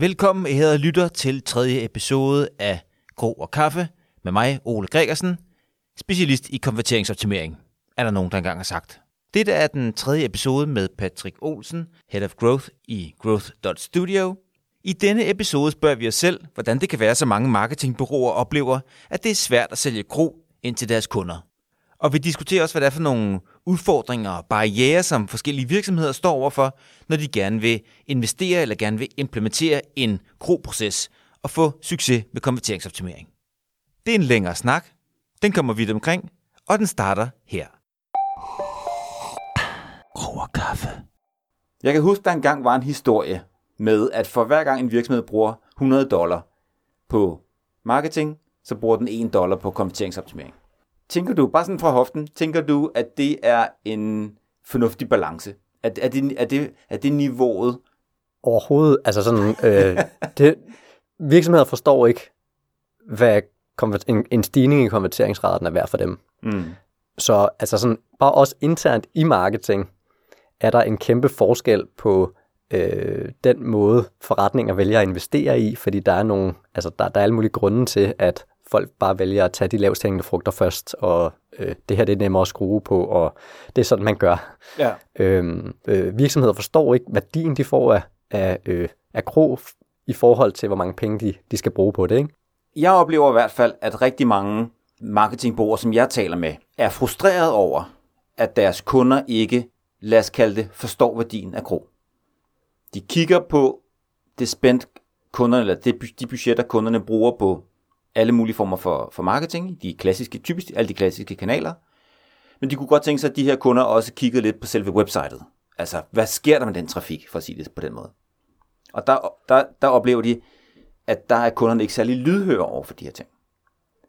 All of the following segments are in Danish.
Velkommen, I hedder lytter til tredje episode af Gro og Kaffe med mig, Ole Gregersen, specialist i konverteringsoptimering, er der nogen, der engang har sagt. Dette er den tredje episode med Patrick Olsen, Head of Growth i Growth.studio. I denne episode spørger vi os selv, hvordan det kan være, så mange marketingbureauer oplever, at det er svært at sælge Gro ind til deres kunder. Og vi diskuterer også, hvad det er for nogle udfordringer og barriere, som forskellige virksomheder står overfor, når de gerne vil investere eller gerne vil implementere en Gro-proces og få succes med konverteringsoptimering. Det er en længere snak, den kommer vidt omkring, og den starter her. Gro og kaffe. Jeg kan huske, der engang var en historie med, at for hver gang en virksomhed bruger 100 dollar på marketing, så bruger den 1 dollar på konverteringsoptimering. Tænker du, bare sådan fra hoften, tænker du, at det er en fornuftig balance? Er, er, det, er, det, er det niveauet? Overhovedet, altså sådan, øh, det, virksomheder forstår ikke, hvad en, en stigning i konverteringsraten er værd for dem. Mm. Så altså sådan, bare også internt i marketing, er der en kæmpe forskel på øh, den måde, forretninger vælger at investere i, fordi der er nogle, altså der, der er alle mulige grunde til, at folk bare vælger at tage de lavest hængende frugter først, og øh, det her det er nemmere at skrue på, og det er sådan, man gør. Ja. Øhm, øh, virksomheder forstår ikke værdien, de får af, af, øh, af kro i forhold til, hvor mange penge de, de skal bruge på det. Ikke? Jeg oplever i hvert fald, at rigtig mange marketingbureauer, som jeg taler med, er frustreret over, at deres kunder ikke, lad os kalde det, forstår værdien af kro. De kigger på det spændt kunderne, eller det, de budgetter, kunderne bruger på alle mulige former for, for marketing, de klassiske, typisk alle de klassiske kanaler. Men de kunne godt tænke sig, at de her kunder også kiggede lidt på selve websitet. Altså, hvad sker der med den trafik, for at sige det på den måde? Og der, der, der oplever de, at der er kunderne ikke særlig lydhøre over for de her ting.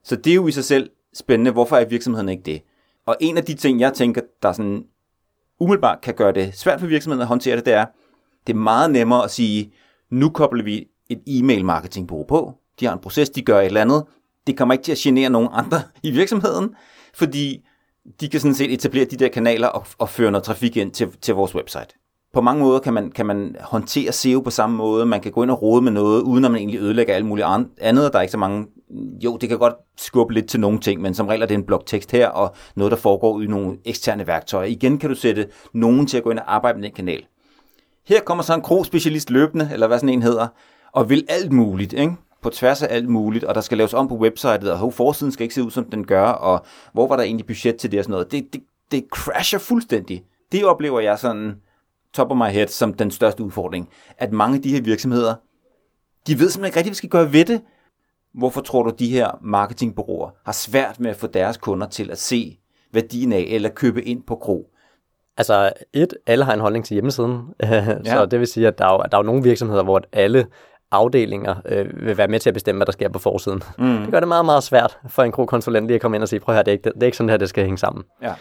Så det er jo i sig selv spændende, hvorfor er virksomheden ikke det? Og en af de ting, jeg tænker, der sådan umiddelbart kan gøre det svært for virksomheden at håndtere det, det er, det er meget nemmere at sige, nu kobler vi et e-mail marketingbureau på, de har en proces, de gør et eller andet. Det kommer ikke til at genere nogen andre i virksomheden, fordi de kan sådan set etablere de der kanaler og, og føre noget trafik ind til, til vores website. På mange måder kan man, kan man håndtere SEO på samme måde. Man kan gå ind og rode med noget, uden at man egentlig ødelægger alt muligt andet. Der er ikke så mange... Jo, det kan godt skubbe lidt til nogle ting, men som regel er det en bloktekst her, og noget, der foregår i nogle eksterne værktøjer. Igen kan du sætte nogen til at gå ind og arbejde med den kanal. Her kommer så en kro-specialist løbende, eller hvad sådan en hedder, og vil alt muligt, ikke? På tværs af alt muligt, og der skal laves om på websitet, og hov, forsiden skal ikke se ud, som den gør, og hvor var der egentlig budget til det og sådan noget. Det, det, det crasher fuldstændig. Det oplever jeg sådan top of my head som den største udfordring, at mange af de her virksomheder, de ved simpelthen ikke rigtig, hvad de skal gøre ved det. Hvorfor tror du, de her marketingbureauer har svært med at få deres kunder til at se værdien af, eller købe ind på Kro? Altså et, alle har en holdning til hjemmesiden, så ja. det vil sige, at der er, jo, der er jo nogle virksomheder, hvor alle afdelinger øh, vil være med til at bestemme, hvad der sker på forsiden. Mm. Det gør det meget, meget svært for en konsulent lige at komme ind og sige, prøv at høre, det er ikke, det er ikke sådan her, det skal hænge sammen. Ja.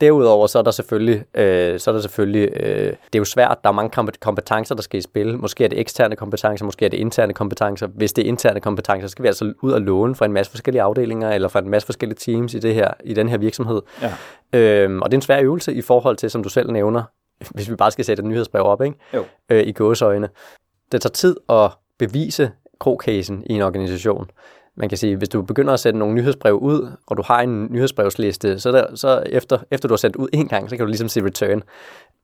Derudover så er der selvfølgelig, øh, så er der selvfølgelig øh, det er jo svært, der er mange kompetencer, der skal i spil. Måske er det eksterne kompetencer, måske er det interne kompetencer. Hvis det er interne kompetencer, så skal vi altså ud og låne fra en masse forskellige afdelinger, eller fra en masse forskellige teams i, det her, i den her virksomhed. Ja. Øhm, og det er en svær øvelse i forhold til, som du selv nævner, hvis vi bare skal sætte et nyhedsbrev op ikke? Jo. Øh, i gåsøjne. Det tager tid at bevise krogcasen i en organisation. Man kan sige, hvis du begynder at sætte nogle nyhedsbrev ud, og du har en nyhedsbrevsliste, så, der, så efter, efter du har sendt ud en gang, så kan du ligesom se return.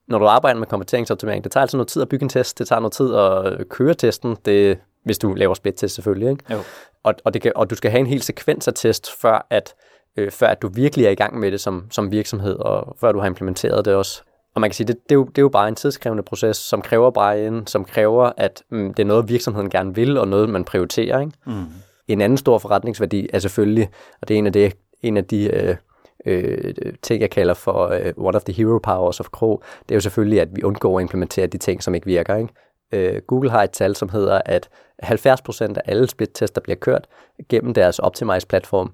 Når du arbejder med kompeteringsoptimering, det tager altså noget tid at bygge en test, det tager noget tid at køre testen, det, hvis du laver split-test selvfølgelig. Ikke? Jo. Og, og, det kan, og du skal have en hel sekvens af test, før at, øh, før at du virkelig er i gang med det som, som virksomhed, og før du har implementeret det også. Og man kan sige, det, det, er jo, det er jo bare en tidskrævende proces, som kræver buy-in, som kræver, at mm, det er noget, virksomheden gerne vil, og noget, man prioriterer. Ikke? Mm. En anden stor forretningsværdi er selvfølgelig, og det er en af, det, en af de øh, øh, ting, jeg kalder for øh, one of the hero powers of Crow, det er jo selvfølgelig, at vi undgår at implementere de ting, som ikke virker. Ikke? Øh, Google har et tal, som hedder, at 70% af alle split-tester bliver kørt gennem deres Optimize-platform.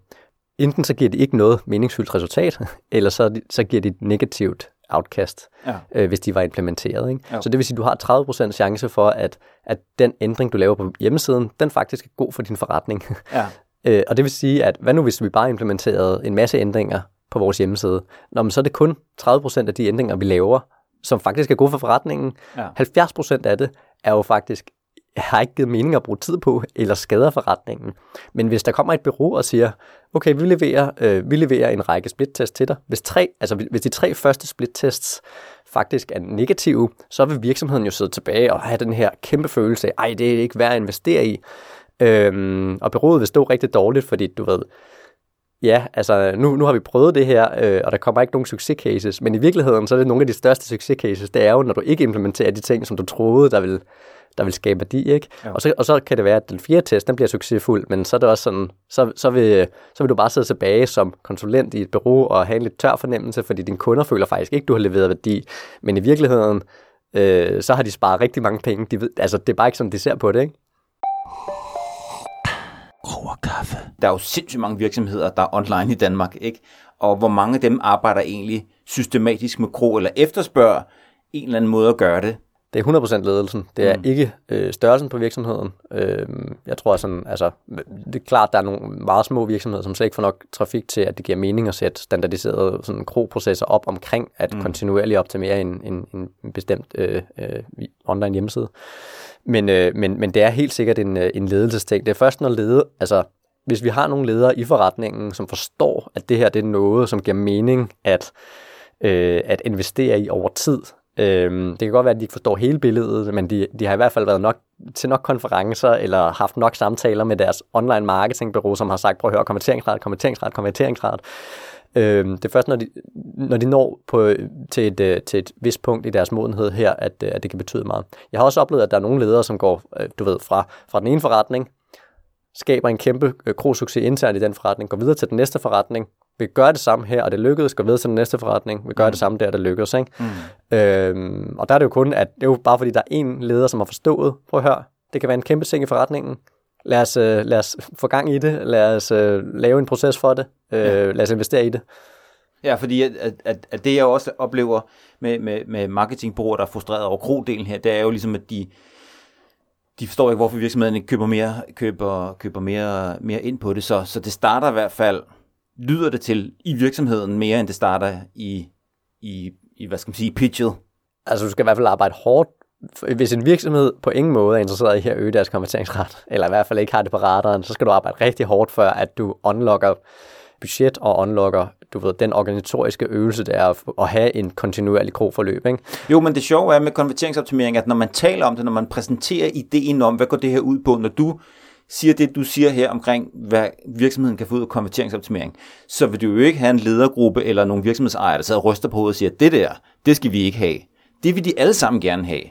Enten så giver de ikke noget meningsfyldt resultat, eller så, så giver de et negativt outcast, ja. øh, hvis de var implementeret. Ikke? Ja. Så det vil sige, at du har 30% chance for, at, at den ændring, du laver på hjemmesiden, den faktisk er god for din forretning. Ja. øh, og det vil sige, at hvad nu hvis vi bare implementerede en masse ændringer på vores hjemmeside? Nå, men så er det kun 30% af de ændringer, vi laver, som faktisk er gode for forretningen. Ja. 70% af det er jo faktisk har ikke givet mening at bruge tid på, eller skader forretningen. Men hvis der kommer et bureau og siger, okay, vi leverer, øh, vi leverer en række splittest til dig. Hvis, tre, altså, hvis de tre første splittests faktisk er negative, så vil virksomheden jo sidde tilbage og have den her kæmpe følelse af, ej, det er ikke værd at investere i. Øhm, og bureauet vil stå rigtig dårligt, fordi du ved, ja, altså nu, nu har vi prøvet det her, øh, og der kommer ikke nogen succescases, men i virkeligheden, så er det nogle af de største succescases, det er jo, når du ikke implementerer de ting, som du troede, der ville der vil skabe værdi, ikke? Ja. Og, så, og så kan det være, at den fjerde test, den bliver succesfuld, men så er det også sådan, så, så, vil, så vil du bare sidde tilbage som konsulent i et bureau og have en lidt tør fornemmelse, fordi dine kunder føler faktisk ikke, du har leveret værdi, men i virkeligheden, øh, så har de sparet rigtig mange penge. De ved, altså, det er bare ikke sådan, de ser på det, ikke? kaffe. Der er jo sindssygt mange virksomheder, der er online i Danmark, ikke? Og hvor mange af dem arbejder egentlig systematisk med kro, eller efterspørger en eller anden måde at gøre det. Det er 100% ledelsen. Det er mm. ikke øh, størrelsen på virksomheden. Øh, jeg tror sådan, altså, det er klart, der er nogle meget små virksomheder, som slet ikke får nok trafik til, at det giver mening at sætte standardiserede sådan, kro-processer op omkring at mm. kontinuerligt optimere en, en, en bestemt øh, øh, online hjemmeside. Men, øh, men, men det er helt sikkert en, øh, en ledelsesting. Det er først, når lede, altså, hvis vi har nogle ledere i forretningen, som forstår, at det her det er noget, som giver mening at, øh, at investere i over tid. Øhm, det kan godt være, at de ikke forstår hele billedet, men de, de har i hvert fald været nok til nok konferencer, eller haft nok samtaler med deres online marketingbureau, som har sagt, prøv at høre, konverteringsret, konverteringsret, konverteringsret. Øhm, det er først, når de, når de når på, til, et, øh, til et vist punkt i deres modenhed her, at, øh, at det kan betyde meget. Jeg har også oplevet, at der er nogle ledere, som går, øh, du ved, fra, fra den ene forretning, skaber en kæmpe krogsucces internt i den forretning, går videre til den næste forretning, vi gør det samme her, og det lykkedes, går videre til den næste forretning, vi gør mm. det samme der, og det lykkedes. Ikke? Mm. Øhm, og der er det jo kun, at det er jo bare fordi, der er en leder, som har forstået, prøv at høre, det kan være en kæmpe ting i forretningen, lad os, øh, lad os få gang i det, lad os øh, lave en proces for det, øh, ja. lad os investere i det. Ja, fordi at, at, at det jeg også oplever med, med, med marketingbureauer, der er frustreret over krodelen her, det er jo ligesom, at de, de forstår ikke, hvorfor virksomheden ikke køber mere, køber, køber mere, mere ind på det. Så, så det starter i hvert fald, lyder det til, i virksomheden mere, end det starter i, i, i hvad skal man sige, pitchet. Altså du skal i hvert fald arbejde hårdt hvis en virksomhed på ingen måde er interesseret i at øge deres konverteringsret, eller i hvert fald ikke har det på radaren, så skal du arbejde rigtig hårdt for, at du unlocker budget og unlocker, du ved, den organisatoriske øvelse, der er at have en kontinuerlig krogforløb, ikke? Jo, men det sjove er med konverteringsoptimering, at når man taler om det, når man præsenterer ideen om, hvad går det her ud på, når du siger det, du siger her omkring, hvad virksomheden kan få ud af konverteringsoptimering, så vil du jo ikke have en ledergruppe eller nogle virksomhedsejere, der sidder og ryster på hovedet og siger, det der, det skal vi ikke have. Det vil de alle sammen gerne have.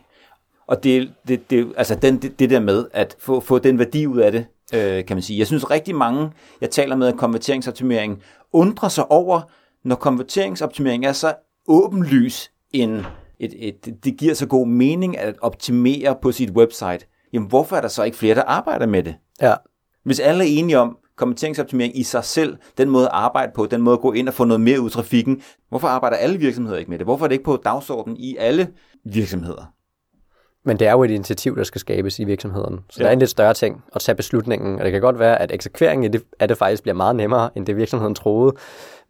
Og det, det, det, altså den, det, det der med at få, få den værdi ud af det, øh, kan man sige. Jeg synes rigtig mange, jeg taler med om konverteringsoptimering, undrer sig over, når konverteringsoptimering er så åbenlys en, et, et, det giver så god mening at optimere på sit website, jamen hvorfor er der så ikke flere, der arbejder med det? Ja. Hvis alle er enige om, konverteringsoptimering i sig selv, den måde at arbejde på, den måde at gå ind og få noget mere ud af trafikken, hvorfor arbejder alle virksomheder ikke med det? Hvorfor er det ikke på dagsordenen i alle virksomheder? Men det er jo et initiativ, der skal skabes i virksomheden. Så ja. der er en lidt større ting at tage beslutningen. Og det kan godt være, at eksekveringen af det, af det faktisk bliver meget nemmere, end det virksomheden troede.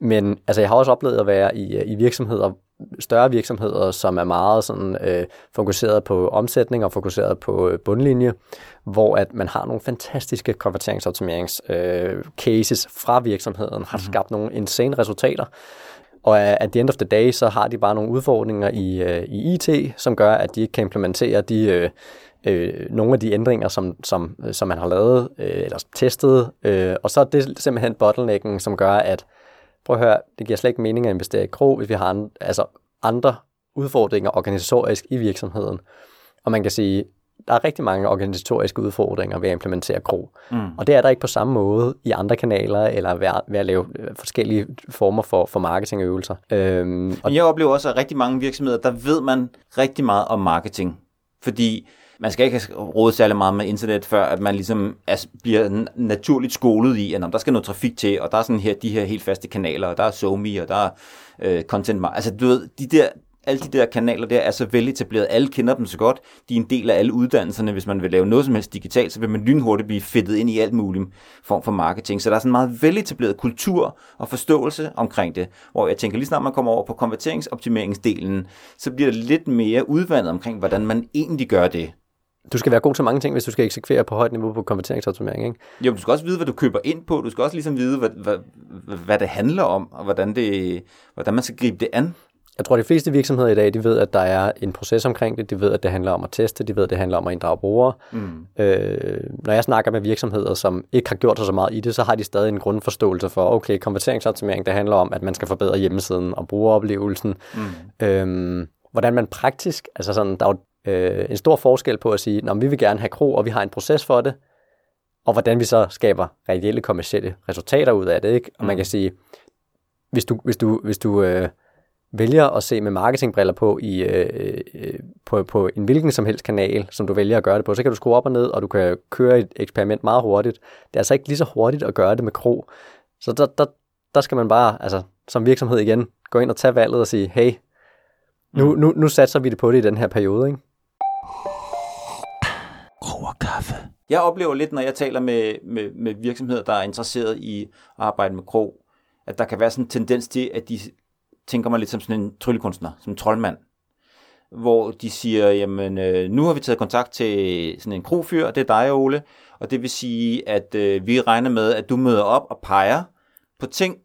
Men altså, jeg har også oplevet at være i, i virksomheder, større virksomheder, som er meget sådan, øh, fokuseret på omsætning og fokuseret på øh, bundlinje, hvor at man har nogle fantastiske konverteringsoptimerings øh, cases fra virksomheden, har mm-hmm. skabt nogle insane resultater. Og at the end of the day, så har de bare nogle udfordringer i, øh, i IT, som gør, at de ikke kan implementere de, øh, øh, nogle af de ændringer, som, som, som man har lavet øh, eller testet. Øh, og så er det simpelthen bottlenecken, som gør, at prøv at høre, det giver slet ikke mening at investere i Kro, hvis vi har en, altså andre udfordringer organisatorisk i virksomheden. Og man kan sige, der er rigtig mange organisatoriske udfordringer ved at implementere Kro. Mm. Og det er der ikke på samme måde i andre kanaler, eller ved at, ved at lave øh, forskellige former for, for marketingøvelser. Øhm, og jeg oplever også, at rigtig mange virksomheder, der ved man rigtig meget om marketing. Fordi man skal ikke råde særlig meget med internet, før at man ligesom er, bliver naturligt skolet i, at der skal noget trafik til, og der er sådan her, de her helt faste kanaler, og der er SoMe, og der er øh, content, altså du ved, de der alle de der kanaler der er så veletableret. Alle kender dem så godt. De er en del af alle uddannelserne. Hvis man vil lave noget som helst digitalt, så vil man lynhurtigt blive fedtet ind i alt muligt form for marketing. Så der er sådan en meget veletableret kultur og forståelse omkring det. Hvor jeg tænker, lige snart man kommer over på konverteringsoptimeringsdelen, så bliver det lidt mere udvandet omkring, hvordan man egentlig gør det du skal være god til mange ting, hvis du skal eksekvere på højt niveau på konverteringsoptimering, ikke? Jo, du skal også vide, hvad du køber ind på. Du skal også ligesom vide, hvad, hvad, hvad det handler om, og hvordan, det, hvordan man skal gribe det an. Jeg tror, at de fleste virksomheder i dag, de ved, at der er en proces omkring det. De ved, at det handler om at teste. De ved, at det handler om at inddrage brugere. Mm. Øh, når jeg snakker med virksomheder, som ikke har gjort sig så meget i det, så har de stadig en grundforståelse for, okay, konverteringsoptimering, det handler om, at man skal forbedre hjemmesiden og brugeroplevelsen. Mm. Øh, hvordan man praktisk, altså sådan, der er jo øh, en stor forskel på at sige, at vi vil gerne have kro, og vi har en proces for det, og hvordan vi så skaber reelle kommersielle resultater ud af det. Ikke? Og mm. man kan sige, hvis du, hvis du, hvis du øh, vælger at se med marketingbriller på i øh, øh, på, på en hvilken som helst kanal, som du vælger at gøre det på, så kan du skrue op og ned, og du kan køre et eksperiment meget hurtigt. Det er altså ikke lige så hurtigt at gøre det med kro. Så der, der, der skal man bare, altså som virksomhed igen, gå ind og tage valget og sige, hey, nu, mm. nu, nu satser vi det på det i den her periode, ikke? Og kaffe. Jeg oplever lidt, når jeg taler med, med, med virksomheder, der er interesseret i at arbejde med krog, at der kan være sådan en tendens til, at de tænker mig lidt som sådan en tryllekunstner, som en troldmand. Hvor de siger, jamen øh, nu har vi taget kontakt til sådan en krofyr, det er dig, Ole, og det vil sige, at øh, vi regner med, at du møder op og peger på ting,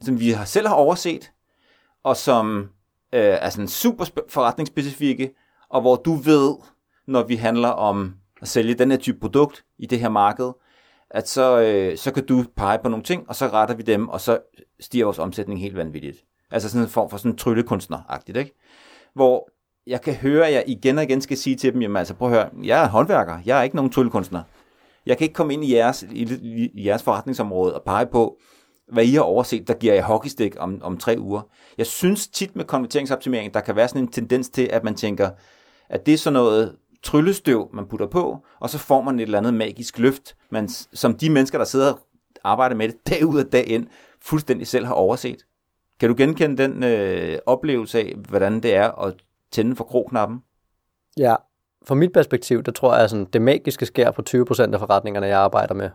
som vi har selv har overset, og som øh, er sådan super forretningsspecifikke, og hvor du ved, når vi handler om at sælge den her type produkt i det her marked, at så, øh, så kan du pege på nogle ting, og så retter vi dem, og så stiger vores omsætning helt vanvittigt. Altså sådan en form for sådan tryllekunstner-agtigt, ikke? Hvor jeg kan høre, at jeg igen og igen skal sige til dem, jamen altså prøv at høre, jeg er håndværker, jeg er ikke nogen tryllekunstner. Jeg kan ikke komme ind i jeres, i, i jeres forretningsområde og pege på, hvad I har overset, der giver jeg hockeystik om, om tre uger. Jeg synes tit med konverteringsoptimering, der kan være sådan en tendens til, at man tænker, at det er sådan noget tryllestøv, man putter på, og så får man et eller andet magisk løft, man, som de mennesker, der sidder og arbejder med det dag ud og dag ind, fuldstændig selv har overset. Kan du genkende den øh, oplevelse af, hvordan det er at tænde for kroknappen? Ja, fra mit perspektiv, der tror jeg, at det magiske sker på 20% af forretningerne, jeg arbejder med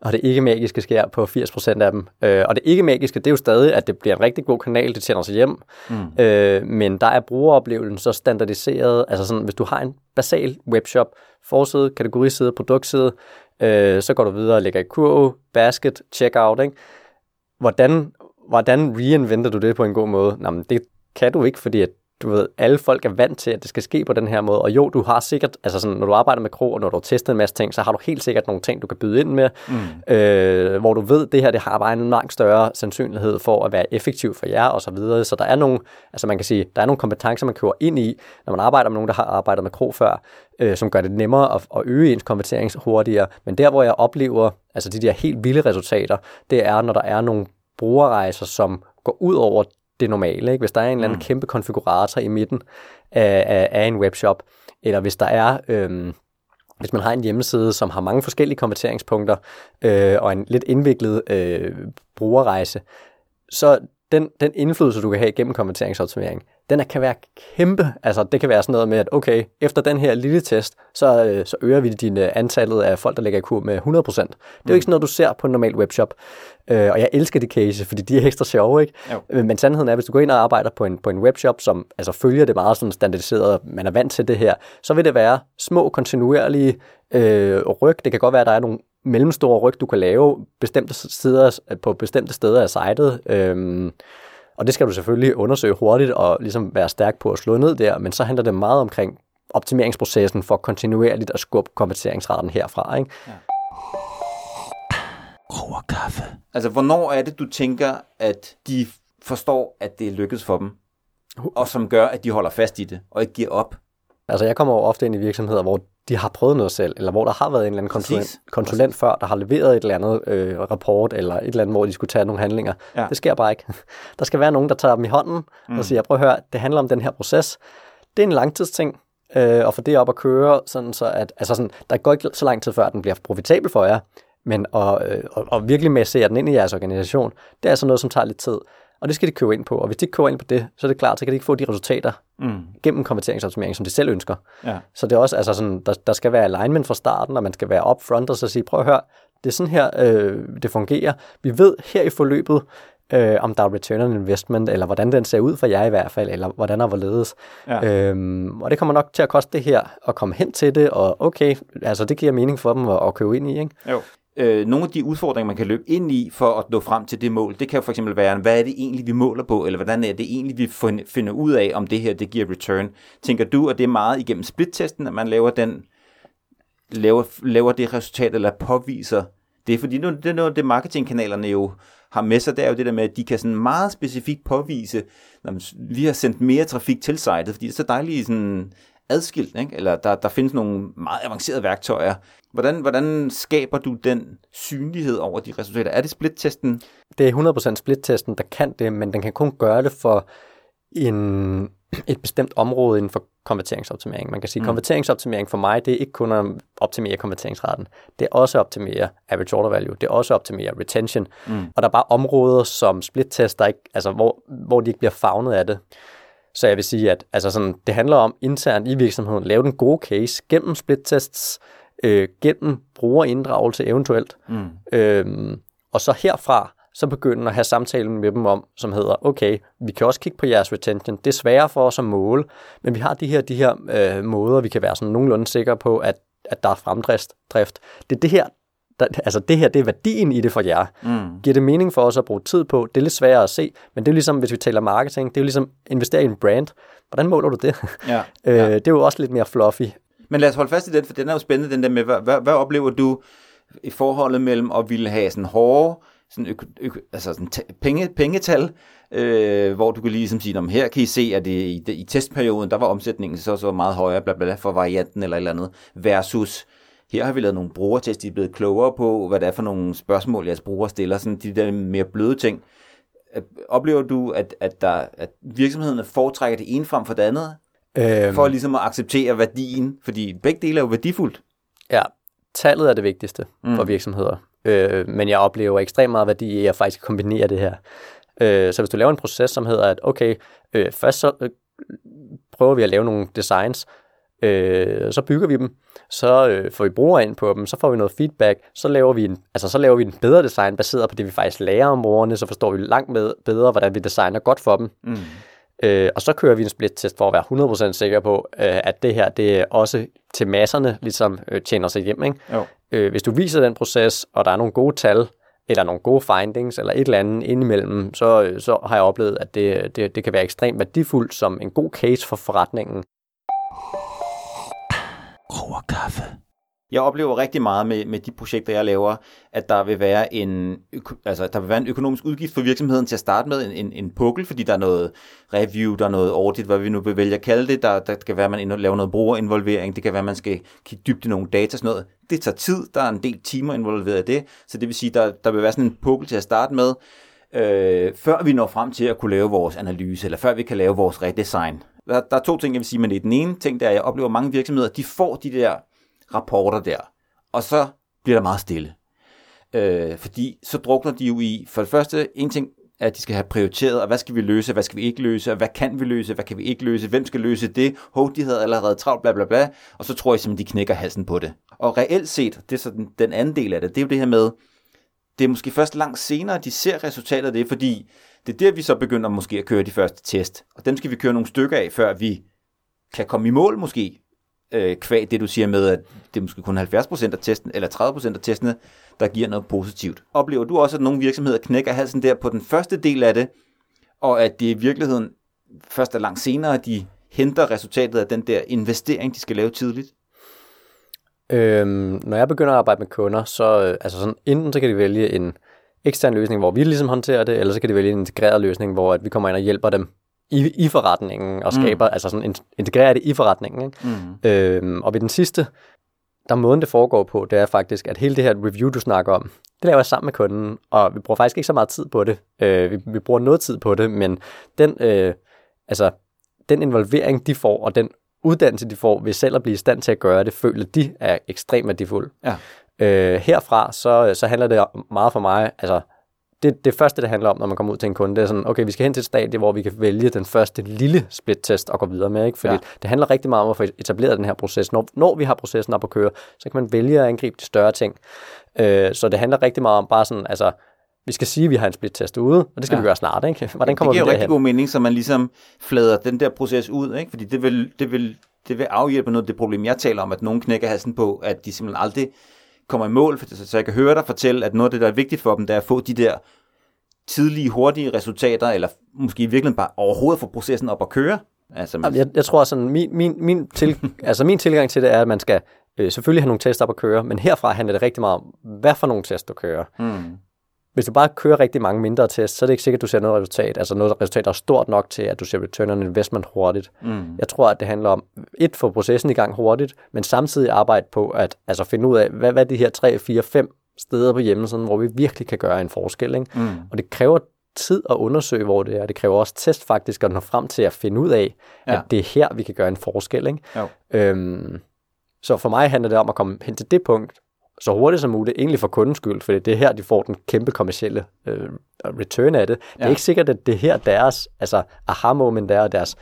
og det ikke magiske sker på 80% af dem. Øh, og det ikke magiske, det er jo stadig, at det bliver en rigtig god kanal, det tjener sig hjem. Mm. Øh, men der er brugeroplevelsen så standardiseret, altså sådan, hvis du har en basal webshop, forside, kategoriside, produktside, øh, så går du videre og lægger i kurve, basket, checkout, ikke? Hvordan, hvordan reinventer du det på en god måde? Nå, men det kan du ikke, fordi at du ved, alle folk er vant til, at det skal ske på den her måde. Og jo, du har sikkert, altså sådan, når du arbejder med kro, og når du har testet en masse ting, så har du helt sikkert nogle ting, du kan byde ind med, mm. øh, hvor du ved, at det her det har bare en langt større sandsynlighed for at være effektivt for jer, og så videre. Så der er nogle, altså man kan sige, der er nogle kompetencer, man kører ind i, når man arbejder med nogen, der har arbejdet med kro før, øh, som gør det nemmere at, at øge ens konvertering hurtigere. Men der, hvor jeg oplever, altså de der helt vilde resultater, det er, når der er nogle brugerrejser, som går ud over det normale. Ikke? Hvis der er en eller anden mm. kæmpe konfigurator i midten af, af, af en webshop, eller hvis der er... Øhm, hvis man har en hjemmeside, som har mange forskellige konverteringspunkter øh, og en lidt indviklet øh, brugerrejse, så den, den indflydelse, du kan have gennem konverteringsoptimering, den er, kan være kæmpe. Altså, det kan være sådan noget med, at okay, efter den her lille test, så, øh, så øger vi din øh, antallet af folk, der lægger i kur med 100%. Det er jo ikke sådan noget, du ser på en normal webshop. Øh, og jeg elsker de cases, fordi de er ekstra sjove, ikke? Jo. Øh, men sandheden er, hvis du går ind og arbejder på en, på en webshop, som altså følger det meget sådan standardiseret, man er vant til det her, så vil det være små, kontinuerlige øh, ryg. Det kan godt være, at der er nogle mellemstore ryg, du kan lave bestemte steder, på bestemte steder af sitet. Øh, og det skal du selvfølgelig undersøge hurtigt og ligesom være stærk på at slå ned der, men så handler det meget omkring optimeringsprocessen for kontinuerligt at skubbe konverteringsraten herfra. Ikke? Ja. Over kaffe. Altså, hvornår er det, du tænker, at de forstår, at det er lykkedes for dem, og som gør, at de holder fast i det, og ikke giver op? Altså, jeg kommer jo ofte ind i virksomheder, hvor de har prøvet noget selv, eller hvor der har været en eller anden konsulent, konsulent før, der har leveret et eller andet øh, rapport, eller et eller andet, hvor de skulle tage nogle handlinger. Ja. Det sker bare ikke. Der skal være nogen, der tager dem i hånden mm. og siger, prøv at høre, det handler om den her proces. Det er en langtidsting, øh, og få det op at køre, sådan så at, altså sådan, der går ikke så lang tid før, at den bliver profitabel for jer, men at, øh, og, og virkelig med at se den ind i jeres organisation, det er altså noget, som tager lidt tid. Og det skal de købe ind på. Og hvis de ikke køber ind på det, så er det klart, så kan de ikke få de resultater mm. gennem konverteringsoptimering, som de selv ønsker. Ja. Så det er også, altså sådan, der, der skal være alignment fra starten, og man skal være upfront og så sige, prøv at høre, det er sådan her, øh, det fungerer. Vi ved her i forløbet, øh, om der er return on investment, eller hvordan den ser ud for jer i hvert fald, eller hvordan der hvorledes. Ja. Øhm, og det kommer nok til at koste det her, at komme hen til det, og okay, altså det giver mening for dem at, at købe ind i, ikke? Jo. Øh, nogle af de udfordringer, man kan løbe ind i for at nå frem til det mål, det kan for eksempel være, hvad er det egentlig, vi måler på, eller hvordan er det egentlig, vi finder ud af, om det her, det giver return. Tænker du, at det er meget igennem splittesten, at man laver den laver, laver det resultat, eller påviser det? Fordi nu, det er noget, det marketingkanalerne jo har med sig, det er jo det der med, at de kan sådan meget specifikt påvise, at vi har sendt mere trafik til sitet, fordi det er så dejligt sådan adskilt, ikke? eller der, der findes nogle meget avancerede værktøjer. Hvordan, hvordan skaber du den synlighed over de resultater? Er det split-testen? Det er 100% split-testen, der kan det, men den kan kun gøre det for en, et bestemt område inden for konverteringsoptimering. Man kan sige, mm. konverteringsoptimering for mig, det er ikke kun at optimere konverteringsraten. Det er også at optimere average order value. Det er også at optimere retention. Mm. Og der er bare områder som split-test, der ikke, altså, hvor, hvor de ikke bliver fagnet af det. Så jeg vil sige, at altså sådan, det handler om internt i virksomheden, lave den gode case gennem split-tests, øh, gennem brugerinddragelse eventuelt. Mm. Øhm, og så herfra, så begynde at have samtalen med dem om, som hedder, okay, vi kan også kigge på jeres retention. Det er sværere for os at måle, men vi har de her, de her øh, måder, vi kan være sådan nogenlunde sikre på, at, at der er fremdrift. Det er det her, der, altså det her, det er værdien i det for jer. Mm. Giver det mening for os at bruge tid på? Det er lidt sværere at se, men det er ligesom, hvis vi taler marketing, det er jo ligesom investere i en brand. Hvordan måler du det? Ja, øh, ja. det er jo også lidt mere fluffy. Men lad os holde fast i den, for den er jo spændende, den der med, hvad, hvad, hvad oplever du i forholdet mellem at ville have sådan hårde, sådan øko, øko, altså sådan penge, pengetal, øh, hvor du kan ligesom sige, om her kan I se, at det, i, i testperioden, der var omsætningen så så meget højere, bla, bla, bla, for varianten eller et eller andet, versus her har vi lavet nogle brugertest, de er blevet klogere på, hvad det er for nogle spørgsmål, jeres brugere stiller, sådan de der mere bløde ting. Oplever du, at, at, der, at virksomhederne foretrækker det ene frem for det andet? Øhm. For ligesom at acceptere værdien, fordi begge dele er jo værdifuldt. Ja, tallet er det vigtigste mm. for virksomheder. Øh, men jeg oplever ekstremt meget værdi i at faktisk kombinere det her. Øh, så hvis du laver en proces, som hedder, at okay, øh, først så øh, prøver vi at lave nogle designs, øh, så bygger vi dem, så øh, får vi brugere ind på dem, så får vi noget feedback, så laver vi en, altså så laver vi en bedre design baseret på det, vi faktisk lærer om brugerne, så forstår vi langt med, bedre, hvordan vi designer godt for dem. Mm. Øh, og så kører vi en split-test for at være 100% sikker på, øh, at det her det også til masserne ligesom øh, tjener sig hjem. Ikke? Jo. Øh, hvis du viser den proces, og der er nogle gode tal, eller nogle gode findings, eller et eller andet indimellem, så, øh, så har jeg oplevet, at det, det, det kan være ekstremt værdifuldt som en god case for forretningen over kaffe. Jeg oplever rigtig meget med, med de projekter, jeg laver, at der vil være en, altså, der vil være en økonomisk udgift for virksomheden til at starte med, en, en, en pukkel, fordi der er noget review, der er noget audit, hvad vi nu vil vælge at kalde det. Der, der kan være, at man laver noget brugerinvolvering, det kan være, at man skal kigge dybt i nogle data, sådan noget. Det tager tid, der er en del timer involveret i det, så det vil sige, der, der vil være sådan en pukkel til at starte med, øh, før vi når frem til at kunne lave vores analyse, eller før vi kan lave vores redesign. Der, der er to ting, jeg vil sige med det. Den ene ting, der er, at jeg oplever, at mange virksomheder, de får de der rapporter der, og så bliver der meget stille. Øh, fordi så drukner de jo i, for det første, en ting, at de skal have prioriteret, og hvad skal vi løse, hvad skal vi ikke løse, og hvad kan vi løse, hvad kan vi ikke løse, hvem skal løse det, hov, de havde allerede travlt, bla bla bla, og så tror jeg simpelthen, de knækker halsen på det. Og reelt set, det er så den, den anden del af det, det er jo det her med, det er måske først langt senere, de ser resultatet af det, fordi det er der, vi så begynder måske at køre de første test. Og dem skal vi køre nogle stykker af, før vi kan komme i mål måske. Øh, kvæg det, du siger med, at det er måske kun 70% af testen, eller 30% af testene, der giver noget positivt. Oplever du også, at nogle virksomheder knækker halsen der på den første del af det, og at det i virkeligheden først er langt senere, at de henter resultatet af den der investering, de skal lave tidligt? Øhm, når jeg begynder at arbejde med kunder, så øh, altså sådan, enten så kan de vælge en ekstern løsning, hvor vi ligesom håndterer det, eller så kan de vælge en integreret løsning, hvor at vi kommer ind og hjælper dem i, i forretningen og mm. skaber, mm. altså sådan integrerer det i forretningen. Ikke? Mm. Øhm, og ved den sidste, der måden det foregår på, det er faktisk, at hele det her review, du snakker om, det laver jeg sammen med kunden, og vi bruger faktisk ikke så meget tid på det. Øh, vi, vi bruger noget tid på det, men den, øh, altså, den involvering, de får, og den uddannelse, de får ved selv at blive i stand til at gøre det, føler de er ekstremt værdifuld. Ja. Øh, herfra, så, så handler det meget for mig, altså det, det første, det handler om, når man kommer ud til en kunde, det er sådan, okay, vi skal hen til et stadie, hvor vi kan vælge den første lille split-test og gå videre med, ikke? Fordi ja. det handler rigtig meget om at få etableret den her proces. Når, når vi har processen op at køre, så kan man vælge at angribe de større ting. Øh, så det handler rigtig meget om bare sådan, altså, vi skal sige, at vi har en split-test ude, og det skal ja. vi gøre snart, ikke? Hvordan kommer det giver jo rigtig god mening, så man ligesom flader den der proces ud, ikke? Fordi det vil, det vil, det vil afhjælpe noget af det problem, jeg taler om, at nogen knækker halsen på, at de simpelthen aldrig kommer i mål, for så jeg kan høre dig fortælle, at noget af det, der er vigtigt for dem, det er at få de der tidlige, hurtige resultater, eller måske i virkeligheden bare overhovedet få processen op at køre. Altså, man... jeg, jeg tror, sådan, min, min, min, til, altså, min tilgang til det er, at man skal øh, selvfølgelig have nogle tester op at køre, men herfra handler det rigtig meget om, hvad for nogle test du kører. Mm. Hvis du bare kører rigtig mange mindre tests, så er det ikke sikkert, at du ser noget resultat, altså noget resultat, der er stort nok til, at du ser return on investment hurtigt. Mm. Jeg tror, at det handler om, et, få processen i gang hurtigt, men samtidig arbejde på at altså finde ud af, hvad, hvad de her 3, 4, 5 steder på hjemmesiden, hvor vi virkelig kan gøre en forskel. Ikke? Mm. Og det kræver tid at undersøge, hvor det er. Det kræver også test faktisk at nå frem til at finde ud af, ja. at det er her, vi kan gøre en forskel. Ikke? Jo. Øhm, så for mig handler det om at komme hen til det punkt, så hurtigt som muligt, egentlig for kundens skyld, for det er her, de får den kæmpe kommercielle øh, return af det. Det er ja. ikke sikkert, at det her deres altså aha-moment er, deres,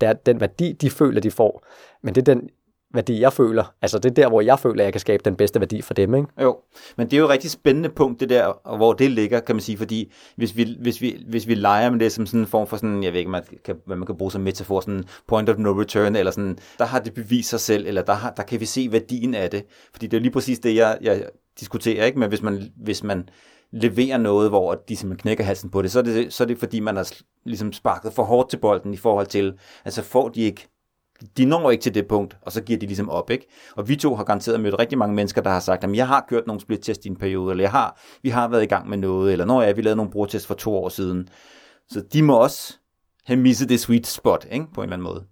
der, den værdi, de føler, de får, men det er den værdi, jeg føler. Altså det er der, hvor jeg føler, at jeg kan skabe den bedste værdi for dem. Ikke? Jo, men det er jo et rigtig spændende punkt, det der, hvor det ligger, kan man sige, fordi hvis vi, hvis vi, hvis vi leger med det som sådan en form for sådan, jeg ved ikke, man kan, hvad man kan bruge som metafor, sådan point of no return, eller sådan, der har det bevist sig selv, eller der, har, der kan vi se værdien af det. Fordi det er lige præcis det, jeg, jeg diskuterer, ikke? Men hvis man, hvis man leverer noget, hvor de simpelthen knækker halsen på det, så er det, så er det fordi, man har ligesom sparket for hårdt til bolden i forhold til, altså får de ikke de når ikke til det punkt, og så giver de ligesom op, ikke? Og vi to har garanteret mødt rigtig mange mennesker, der har sagt, at jeg har kørt nogle split-test i en periode, eller jeg har, vi har været i gang med noget, eller når jeg vi lavede nogle brugertest for to år siden. Så de må også have misset det sweet spot, ikke? På en eller anden måde.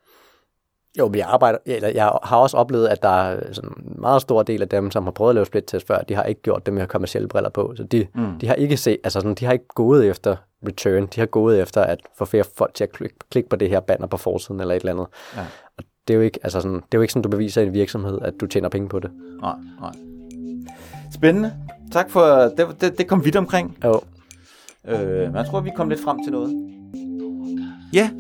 Jo, men jeg, arbejder, eller jeg har også oplevet, at der er sådan en meget stor del af dem, som har prøvet at lave split-test før, de har ikke gjort det med kommersielle briller på. Så de, mm. de har ikke set, altså sådan, de har ikke gået efter return, de har gået efter at få flere folk til at klikke, klikke på det her banner på forsiden eller et eller andet. Ja. Det er jo ikke, altså sådan, det er jo ikke sådan, du beviser i en virksomhed, at du tjener penge på det. Nej, nej. Spændende. Tak for, det, det, det kom vidt omkring. Jo. Øh, men jeg tror, vi kom lidt frem til noget. Ja,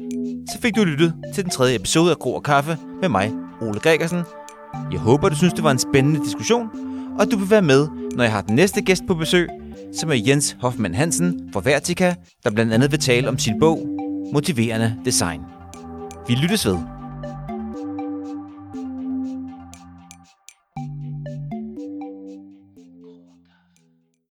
så fik du lyttet til den tredje episode af Gro og Kaffe med mig, Ole Gregersen. Jeg håber, du synes, det var en spændende diskussion, og du vil være med, når jeg har den næste gæst på besøg, som er Jens Hoffmann Hansen fra Vertica, der blandt andet vil tale om sin bog Motiverende Design. Vi lyttes ved.